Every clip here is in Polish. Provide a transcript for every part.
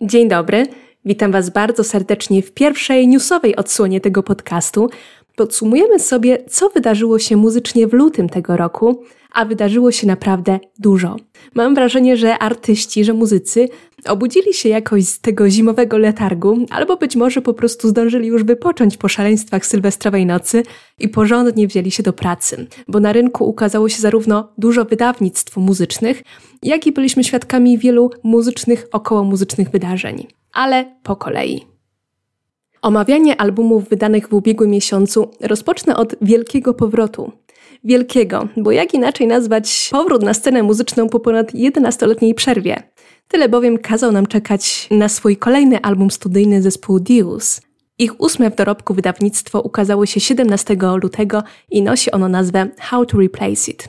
Dzień dobry, witam Was bardzo serdecznie w pierwszej newsowej odsłonie tego podcastu. Podsumujemy sobie, co wydarzyło się muzycznie w lutym tego roku, a wydarzyło się naprawdę dużo. Mam wrażenie, że artyści, że muzycy obudzili się jakoś z tego zimowego letargu, albo być może po prostu zdążyli już wypocząć po szaleństwach sylwestrowej nocy i porządnie wzięli się do pracy, bo na rynku ukazało się zarówno dużo wydawnictw muzycznych, jak i byliśmy świadkami wielu muzycznych, okołomuzycznych wydarzeń. Ale po kolei. Omawianie albumów wydanych w ubiegłym miesiącu rozpocznę od Wielkiego Powrotu. Wielkiego, bo jak inaczej nazwać powrót na scenę muzyczną po ponad 11-letniej przerwie. Tyle bowiem kazał nam czekać na swój kolejny album studyjny zespół Deus. Ich ósme w dorobku wydawnictwo ukazało się 17 lutego i nosi ono nazwę How to Replace It.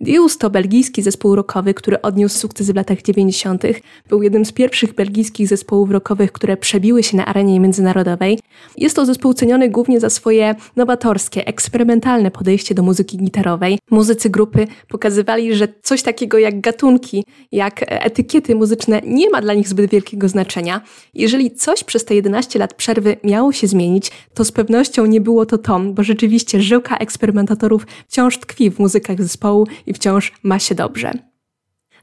Deus to belgijski zespół rockowy, który odniósł sukcesy w latach 90. Był jednym z pierwszych belgijskich zespołów rockowych, które przebiły się na arenie międzynarodowej. Jest to zespół ceniony głównie za swoje nowatorskie, eksperymentalne podejście do muzyki gitarowej. Muzycy grupy pokazywali, że coś takiego jak gatunki, jak etykiety muzyczne nie ma dla nich zbyt wielkiego znaczenia. Jeżeli coś przez te 11 lat przerwy miało się zmienić, to z pewnością nie było to Tom, bo rzeczywiście żyłka eksperymentatorów wciąż tkwi w muzykach zespołu i wciąż ma się dobrze.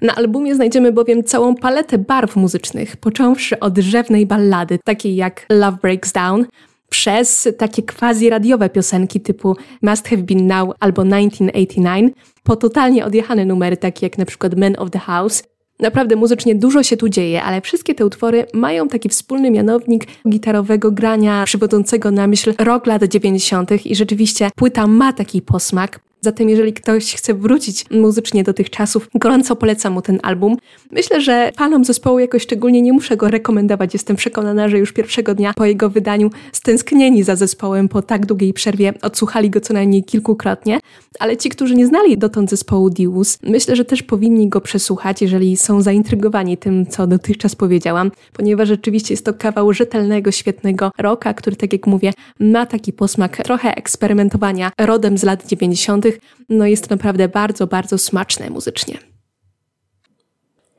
Na albumie znajdziemy bowiem całą paletę barw muzycznych, począwszy od drzewnej ballady, takiej jak Love Breaks Down, przez takie quasi-radiowe piosenki typu Must Have Been Now albo 1989, po totalnie odjechane numery takie jak na przykład Man of the House. Naprawdę muzycznie dużo się tu dzieje, ale wszystkie te utwory mają taki wspólny mianownik gitarowego grania przywodzącego na myśl rok lat 90. i rzeczywiście płyta ma taki posmak. Zatem jeżeli ktoś chce wrócić muzycznie do tych czasów, gorąco polecam mu ten album. Myślę, że fanom zespołu jakoś szczególnie nie muszę go rekomendować. Jestem przekonana, że już pierwszego dnia po jego wydaniu stęsknieni za zespołem po tak długiej przerwie odsłuchali go co najmniej kilkukrotnie. Ale ci, którzy nie znali dotąd zespołu Dius, myślę, że też powinni go przesłuchać, jeżeli są zaintrygowani tym, co dotychczas powiedziałam, ponieważ rzeczywiście jest to kawał rzetelnego, świetnego rocka, który, tak jak mówię, ma taki posmak trochę eksperymentowania rodem z lat 90., no jest to naprawdę bardzo, bardzo smaczne muzycznie.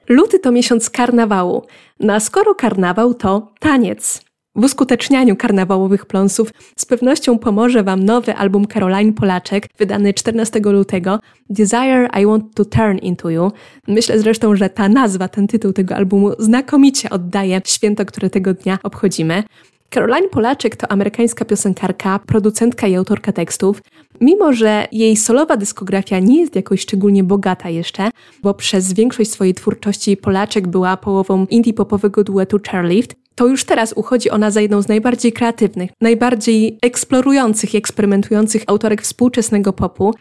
Luty to miesiąc karnawału, no a skoro karnawał to taniec. W uskutecznianiu karnawałowych pląsów z pewnością pomoże Wam nowy album Caroline Polaczek, wydany 14 lutego, Desire I Want to Turn Into You. Myślę zresztą, że ta nazwa, ten tytuł tego albumu znakomicie oddaje święto, które tego dnia obchodzimy. Caroline Polaczek to amerykańska piosenkarka, producentka i autorka tekstów. Mimo, że jej solowa dyskografia nie jest jakoś szczególnie bogata jeszcze, bo przez większość swojej twórczości Polaczek była połową indie popowego duetu Chairlift, to już teraz uchodzi ona za jedną z najbardziej kreatywnych, najbardziej eksplorujących i eksperymentujących autorek współczesnego popu.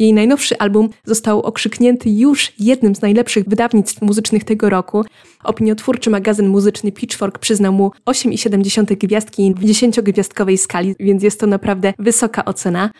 Jej najnowszy album został okrzyknięty już jednym z najlepszych wydawnictw muzycznych tego roku. Opiniotwórczy magazyn muzyczny Pitchfork przyznał mu 8,7 gwiazdki w 10-gwiazdkowej skali, więc jest to naprawdę wysoka ocena.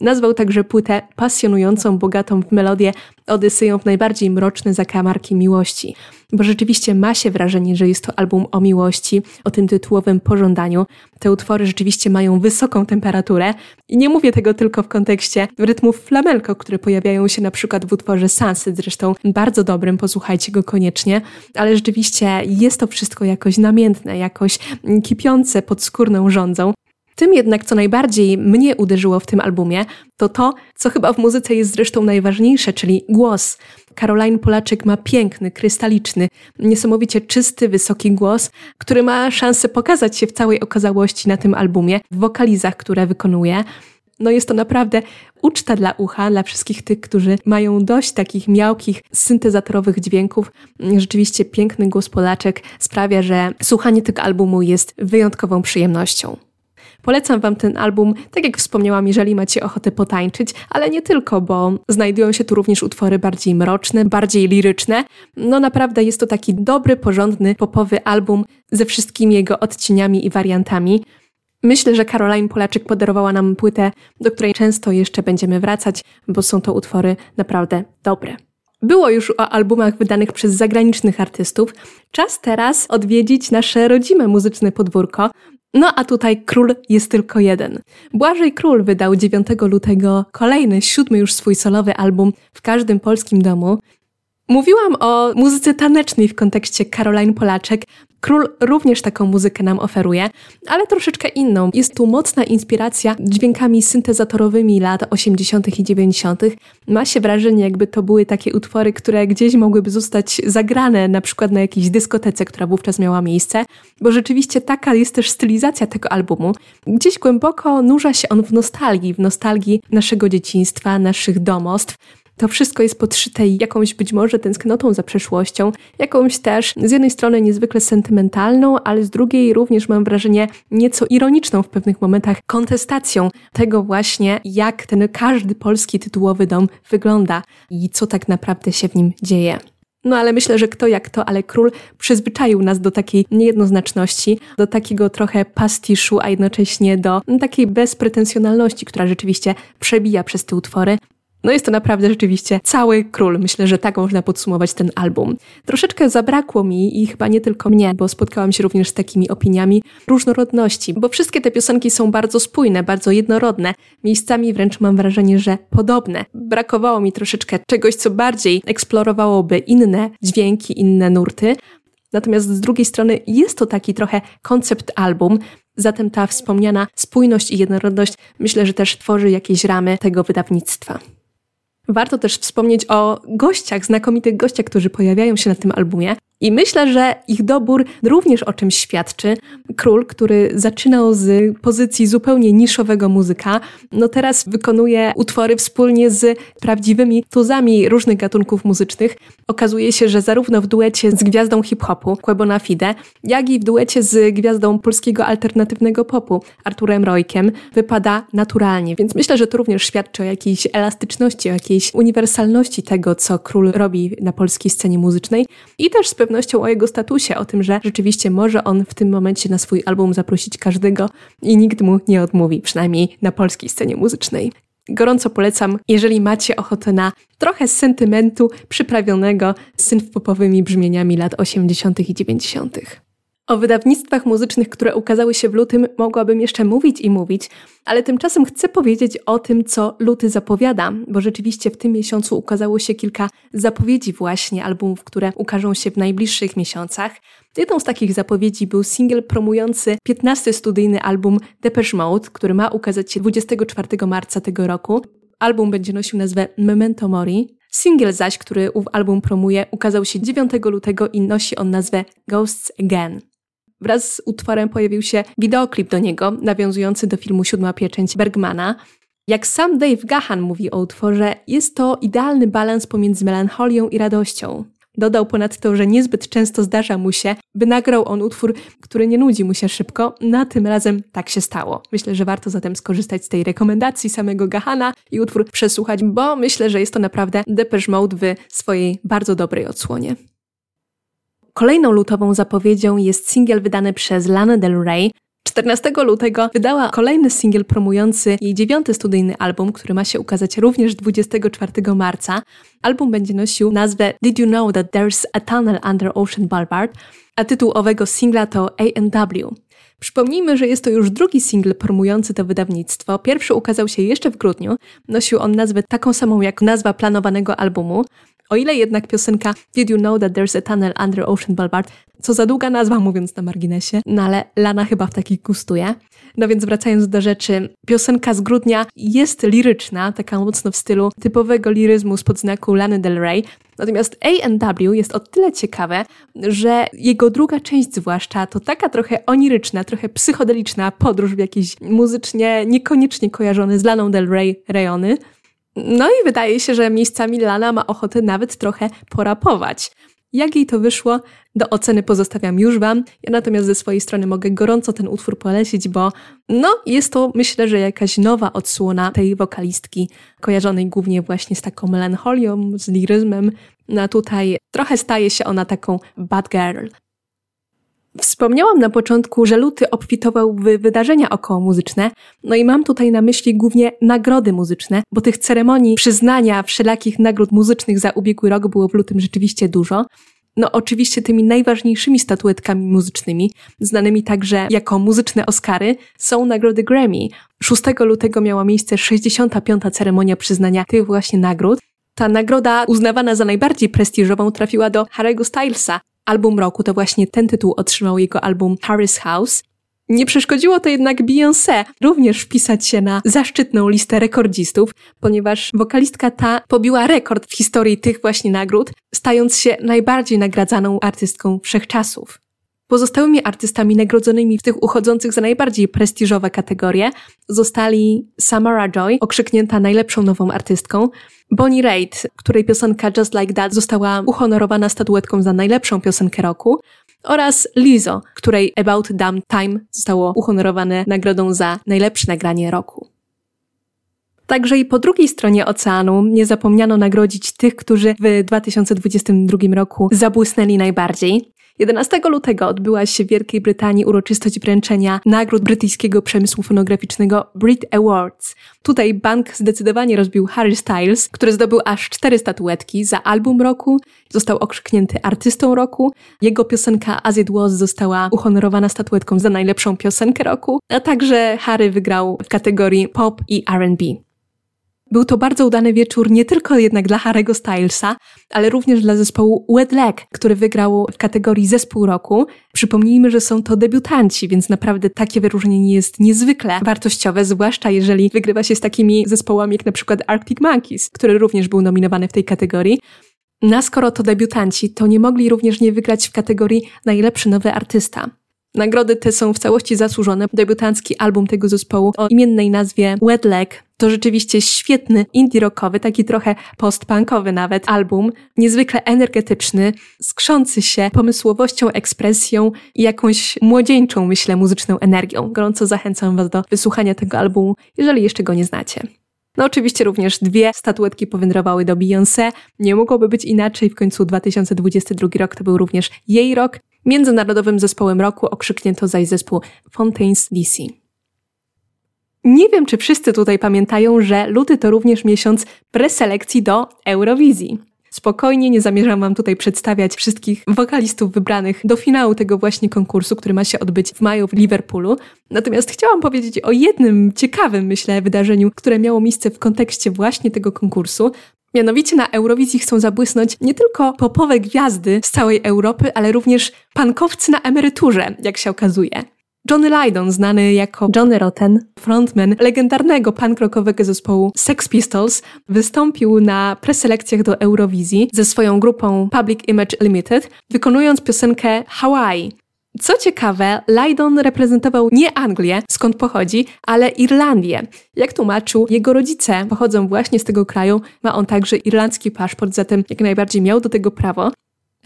Nazwał także płytę pasjonującą, bogatą w melodię Odyseją w najbardziej mroczne zakamarki miłości. Bo rzeczywiście ma się wrażenie, że jest to album o miłości, o tym tytułowym pożądaniu. Te utwory rzeczywiście mają wysoką temperaturę i nie mówię tego tylko w kontekście rytmów flamenco, które pojawiają się na przykład w utworze Sunset, zresztą bardzo dobrym, posłuchajcie go koniecznie, ale rzeczywiście jest to wszystko jakoś namiętne, jakoś kipiące pod skórną rządzą. Tym jednak, co najbardziej mnie uderzyło w tym albumie, to to, co chyba w muzyce jest zresztą najważniejsze, czyli głos. Caroline Polaczek ma piękny, krystaliczny, niesamowicie czysty, wysoki głos, który ma szansę pokazać się w całej okazałości na tym albumie, w wokalizach, które wykonuje. No jest to naprawdę uczta dla ucha, dla wszystkich tych, którzy mają dość takich miałkich, syntezatorowych dźwięków. Rzeczywiście piękny głos Polaczek sprawia, że słuchanie tego albumu jest wyjątkową przyjemnością. Polecam Wam ten album, tak jak wspomniałam, jeżeli macie ochotę potańczyć, ale nie tylko, bo znajdują się tu również utwory bardziej mroczne, bardziej liryczne. No naprawdę jest to taki dobry, porządny, popowy album ze wszystkimi jego odcieniami i wariantami. Myślę, że Caroline Polaczyk podarowała nam płytę, do której często jeszcze będziemy wracać, bo są to utwory naprawdę dobre. Było już o albumach wydanych przez zagranicznych artystów. Czas teraz odwiedzić nasze rodzime muzyczne podwórko, no a tutaj król jest tylko jeden. Błażej Król wydał 9 lutego kolejny, siódmy już swój solowy album w każdym polskim domu. Mówiłam o muzyce tanecznej w kontekście Caroline Polaczek. Król również taką muzykę nam oferuje, ale troszeczkę inną. Jest tu mocna inspiracja dźwiękami syntezatorowymi lat 80. i 90. Ma się wrażenie, jakby to były takie utwory, które gdzieś mogłyby zostać zagrane, na przykład na jakiejś dyskotece, która wówczas miała miejsce, bo rzeczywiście taka jest też stylizacja tego albumu. Gdzieś głęboko nurza się on w nostalgii, w nostalgii naszego dzieciństwa, naszych domostw. To wszystko jest podszyte jakąś być może tęsknotą za przeszłością, jakąś też z jednej strony niezwykle sentymentalną, ale z drugiej również mam wrażenie nieco ironiczną w pewnych momentach kontestacją tego właśnie, jak ten każdy polski tytułowy dom wygląda i co tak naprawdę się w nim dzieje. No ale myślę, że kto jak to, ale król przyzwyczaił nas do takiej niejednoznaczności, do takiego trochę pastiszu, a jednocześnie do takiej bezpretensjonalności, która rzeczywiście przebija przez te utwory. No jest to naprawdę rzeczywiście cały król. Myślę, że tak można podsumować ten album. Troszeczkę zabrakło mi i chyba nie tylko mnie, bo spotkałam się również z takimi opiniami różnorodności, bo wszystkie te piosenki są bardzo spójne, bardzo jednorodne. Miejscami wręcz mam wrażenie, że podobne. Brakowało mi troszeczkę czegoś, co bardziej eksplorowałoby inne dźwięki, inne nurty. Natomiast z drugiej strony jest to taki trochę koncept album, zatem ta wspomniana spójność i jednorodność myślę, że też tworzy jakieś ramy tego wydawnictwa. Warto też wspomnieć o gościach, znakomitych gościach, którzy pojawiają się na tym albumie. I myślę, że ich dobór również o czymś świadczy. Król, który zaczynał z pozycji zupełnie niszowego muzyka, no teraz wykonuje utwory wspólnie z prawdziwymi tuzami różnych gatunków muzycznych. Okazuje się, że zarówno w duecie z gwiazdą hip-hopu, Quebona Fide, jak i w duecie z gwiazdą polskiego alternatywnego popu, Arturem Rojkiem, wypada naturalnie. Więc myślę, że to również świadczy o jakiejś elastyczności, o jakiejś uniwersalności tego, co król robi na polskiej scenie muzycznej i też z o jego statusie, o tym, że rzeczywiście może on w tym momencie na swój album zaprosić każdego i nikt mu nie odmówi, przynajmniej na polskiej scenie muzycznej. Gorąco polecam, jeżeli macie ochotę na trochę sentymentu przyprawionego synth-popowymi brzmieniami lat 80. i 90. O wydawnictwach muzycznych, które ukazały się w lutym, mogłabym jeszcze mówić i mówić, ale tymczasem chcę powiedzieć o tym, co luty zapowiada, bo rzeczywiście w tym miesiącu ukazało się kilka zapowiedzi właśnie albumów, które ukażą się w najbliższych miesiącach. Jedną z takich zapowiedzi był singiel promujący 15 studyjny album Depeche Mode, który ma ukazać się 24 marca tego roku. Album będzie nosił nazwę Memento Mori. Singiel zaś, który ów album promuje, ukazał się 9 lutego i nosi on nazwę Ghosts Again. Wraz z utworem pojawił się wideoklip do niego, nawiązujący do filmu Siódma Pieczęć Bergmana. Jak sam Dave Gahan mówi o utworze, jest to idealny balans pomiędzy melancholią i radością. Dodał ponadto, że niezbyt często zdarza mu się, by nagrał on utwór, który nie nudzi mu się szybko, na tym razem tak się stało. Myślę, że warto zatem skorzystać z tej rekomendacji samego Gahana i utwór przesłuchać, bo myślę, że jest to naprawdę Depeche Mode w swojej bardzo dobrej odsłonie. Kolejną lutową zapowiedzią jest singiel wydany przez Lana Del Rey. 14 lutego wydała kolejny singiel promujący jej dziewiąty studyjny album, który ma się ukazać również 24 marca. Album będzie nosił nazwę Did You Know That There's a Tunnel Under Ocean Boulevard, a tytuł owego singla to A&W. Przypomnijmy, że jest to już drugi single promujący to wydawnictwo. Pierwszy ukazał się jeszcze w grudniu. Nosił on nazwę taką samą jak nazwa planowanego albumu. O ile jednak piosenka Did You Know That There's a Tunnel Under Ocean Boulevard, co za długa nazwa mówiąc na marginesie, no ale Lana chyba w takich gustuje. No więc wracając do rzeczy, piosenka z grudnia jest liryczna, taka mocno w stylu typowego liryzmu spod znaku Lany Del Rey, Natomiast A&W jest o tyle ciekawe, że jego druga część zwłaszcza to taka trochę oniryczna, trochę psychodeliczna podróż w jakieś muzycznie niekoniecznie kojarzone z Laną Del Rey rejony. No i wydaje się, że miejscami Lana ma ochotę nawet trochę porapować. Jak jej to wyszło, do oceny pozostawiam już Wam. Ja natomiast ze swojej strony mogę gorąco ten utwór polecić, bo no, jest to myślę, że jakaś nowa odsłona tej wokalistki, kojarzonej głównie właśnie z taką melancholią, z liryzmem. No tutaj trochę staje się ona taką bad girl. Wspomniałam na początku, że luty obfitował w wydarzenia okołomuzyczne, no i mam tutaj na myśli głównie nagrody muzyczne, bo tych ceremonii przyznania wszelakich nagród muzycznych za ubiegły rok było w lutym rzeczywiście dużo. No oczywiście tymi najważniejszymi statuetkami muzycznymi, znanymi także jako muzyczne Oscary, są nagrody Grammy. 6 lutego miała miejsce 65. ceremonia przyznania tych właśnie nagród. Ta nagroda uznawana za najbardziej prestiżową trafiła do Harry'ego Stylesa. Album roku to właśnie ten tytuł otrzymał jego album Harry's House. Nie przeszkodziło to jednak Beyoncé również wpisać się na zaszczytną listę rekordzistów, ponieważ wokalistka ta pobiła rekord w historii tych właśnie nagród, stając się najbardziej nagradzaną artystką wszechczasów. Pozostałymi artystami nagrodzonymi w tych uchodzących za najbardziej prestiżowe kategorie zostali Samara Joy, okrzyknięta najlepszą nową artystką, Bonnie Raitt, której piosenka Just Like That została uhonorowana statuetką za najlepszą piosenkę roku, oraz Lizzo, której About Damn Time zostało uhonorowane nagrodą za najlepsze nagranie roku. Także i po drugiej stronie oceanu nie zapomniano nagrodzić tych, którzy w 2022 roku zabłysnęli najbardziej. 11 lutego odbyła się w Wielkiej Brytanii uroczystość wręczenia nagród brytyjskiego przemysłu fonograficznego Brit Awards. Tutaj bank zdecydowanie rozbił Harry Styles, który zdobył aż cztery statuetki za album roku, został okrzyknięty artystą roku, jego piosenka As It Was została uhonorowana statuetką za najlepszą piosenkę roku, a także Harry wygrał w kategorii pop i R&B. Był to bardzo udany wieczór nie tylko jednak dla Harry'ego Stylesa, ale również dla zespołu Wet Leg, który wygrał w kategorii Zespół Roku. Przypomnijmy, że są to debiutanci, więc naprawdę takie wyróżnienie jest niezwykle wartościowe, zwłaszcza jeżeli wygrywa się z takimi zespołami jak na przykład Arctic Monkeys, który również był nominowany w tej kategorii. Na skoro to debiutanci, to nie mogli również nie wygrać w kategorii Najlepszy Nowy Artysta. Nagrody te są w całości zasłużone. Debiutancki album tego zespołu o imiennej nazwie Wet Leg to rzeczywiście świetny indie rockowy, taki trochę postpunkowy nawet album, niezwykle energetyczny, skrzący się pomysłowością, ekspresją i jakąś młodzieńczą, myślę, muzyczną energią. Gorąco zachęcam Was do wysłuchania tego albumu, jeżeli jeszcze go nie znacie. No oczywiście również dwie statuetki powędrowały do Beyoncé. Nie mogłoby być inaczej, w końcu 2022 rok to był również jej rok. Międzynarodowym zespołem roku okrzyknięto zaś zespół Fontaines DC. Nie wiem, czy wszyscy tutaj pamiętają, że luty to również miesiąc preselekcji do Eurowizji. Spokojnie, nie zamierzam Wam tutaj przedstawiać wszystkich wokalistów wybranych do finału tego właśnie konkursu, który ma się odbyć w maju w Liverpoolu. Natomiast chciałam powiedzieć o jednym ciekawym, myślę, wydarzeniu, które miało miejsce w kontekście właśnie tego konkursu. Mianowicie na Eurowizji chcą zabłysnąć nie tylko popowe gwiazdy z całej Europy, ale również pankowcy na emeryturze, jak się okazuje. Johnny Lydon, znany jako Johnny Rotten, frontman legendarnego punk zespołu Sex Pistols, wystąpił na preselekcjach do Eurowizji ze swoją grupą Public Image Limited, wykonując piosenkę Hawaii. Co ciekawe, Lydon reprezentował nie Anglię, skąd pochodzi, ale Irlandię. Jak tłumaczył, jego rodzice pochodzą właśnie z tego kraju, ma on także irlandzki paszport, zatem jak najbardziej miał do tego prawo.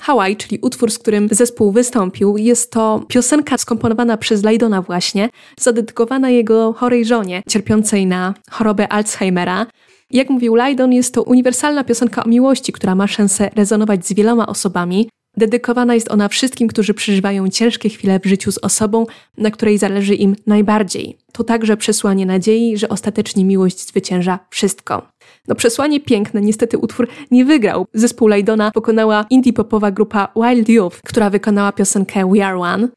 Hawaii, czyli utwór, z którym zespół wystąpił, jest to piosenka skomponowana przez Lydona właśnie, zadedykowana jego chorej żonie, cierpiącej na chorobę Alzheimera. Jak mówił Lydon, jest to uniwersalna piosenka o miłości, która ma szansę rezonować z wieloma osobami. Dedykowana jest ona wszystkim, którzy przeżywają ciężkie chwile w życiu z osobą, na której zależy im najbardziej. To także przesłanie nadziei, że ostatecznie miłość zwycięża wszystko. No przesłanie piękne, niestety utwór nie wygrał. Zespół Lydona pokonała indie popowa grupa Wild Youth, która wykonała piosenkę We Are One.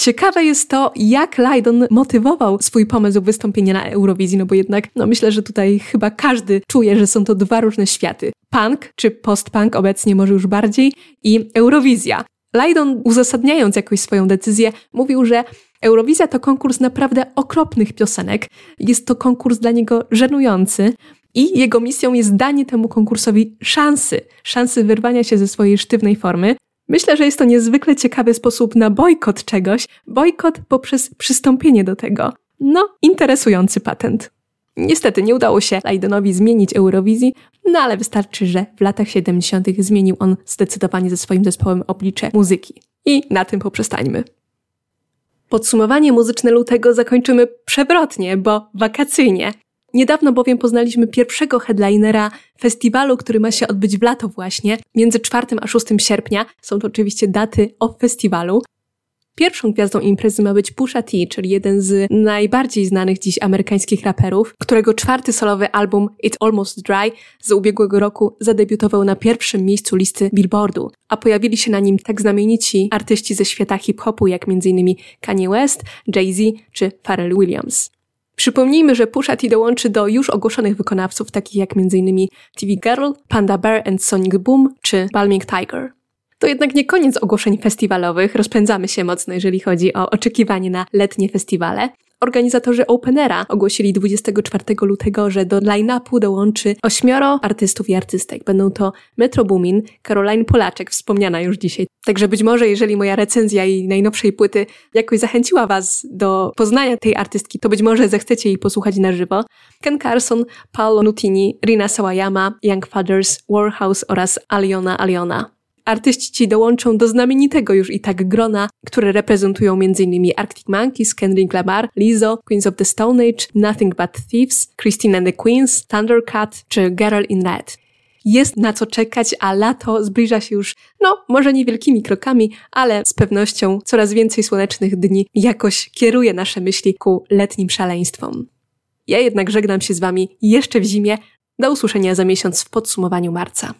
Ciekawe jest to, jak Lydon motywował swój pomysł wystąpienia na Eurowizji, no bo jednak no myślę, że tutaj chyba każdy czuje, że są to dwa różne światy. Punk, czy post-punk obecnie może już bardziej, i Eurowizja. Lydon, uzasadniając jakoś swoją decyzję, mówił, że Eurowizja to konkurs naprawdę okropnych piosenek. Jest to konkurs dla niego żenujący, i jego misją jest danie temu konkursowi szansy, szansy wyrwania się ze swojej sztywnej formy. Myślę, że jest to niezwykle ciekawy sposób na bojkot czegoś, bojkot poprzez przystąpienie do tego. No, interesujący patent. Niestety nie udało się Lajdonowi zmienić Eurowizji, no ale wystarczy, że w latach 70. zmienił on zdecydowanie ze swoim zespołem oblicze muzyki. I na tym poprzestańmy. Podsumowanie muzyczne lutego zakończymy przewrotnie, bo wakacyjnie. Niedawno bowiem poznaliśmy pierwszego headlinera festiwalu, który ma się odbyć w lato właśnie, między 4 a 6 sierpnia. Są to oczywiście daty o festiwalu. Pierwszą gwiazdą imprezy ma być Pusha T, czyli jeden z najbardziej znanych dziś amerykańskich raperów, którego czwarty solowy album It Almost Dry z ubiegłego roku zadebiutował na pierwszym miejscu listy Billboardu, a pojawili się na nim tak znamienici artyści ze świata hip-hopu jak m.in. Kanye West, Jay-Z czy Pharrell Williams. Przypomnijmy, że Pusha T dołączy do już ogłoszonych wykonawców, takich jak m.in. TV Girl, Panda Bear and Sonic Boom czy Balming Tiger. To jednak nie koniec ogłoszeń festiwalowych, rozpędzamy się mocno, jeżeli chodzi o oczekiwanie na letnie festiwale. Organizatorzy Openera ogłosili 24 lutego, że do line-upu dołączy ośmioro artystów i artystek. Będą to Metro Boomin, Caroline Polaczek, wspomniana już dzisiaj. Także być może, jeżeli moja recenzja jej najnowszej płyty jakoś zachęciła Was do poznania tej artystki, to być może zechcecie jej posłuchać na żywo. Ken Carson, Paolo Nutini, Rina Sawayama, Young Fathers, Warhouse oraz Aliona Aliona. Artyści ci dołączą do znamienitego już i tak grona, które reprezentują m.in. Arctic Monkeys, Kendrick Lamar, Lizzo, Queens of the Stone Age, Nothing But Thieves, Christine and the Queens, Thundercat czy Girl in Red. Jest na co czekać, a lato zbliża się już, no, może niewielkimi krokami, ale z pewnością coraz więcej słonecznych dni jakoś kieruje nasze myśli ku letnim szaleństwom. Ja jednak żegnam się z Wami jeszcze w zimie. Do usłyszenia za miesiąc w podsumowaniu marca.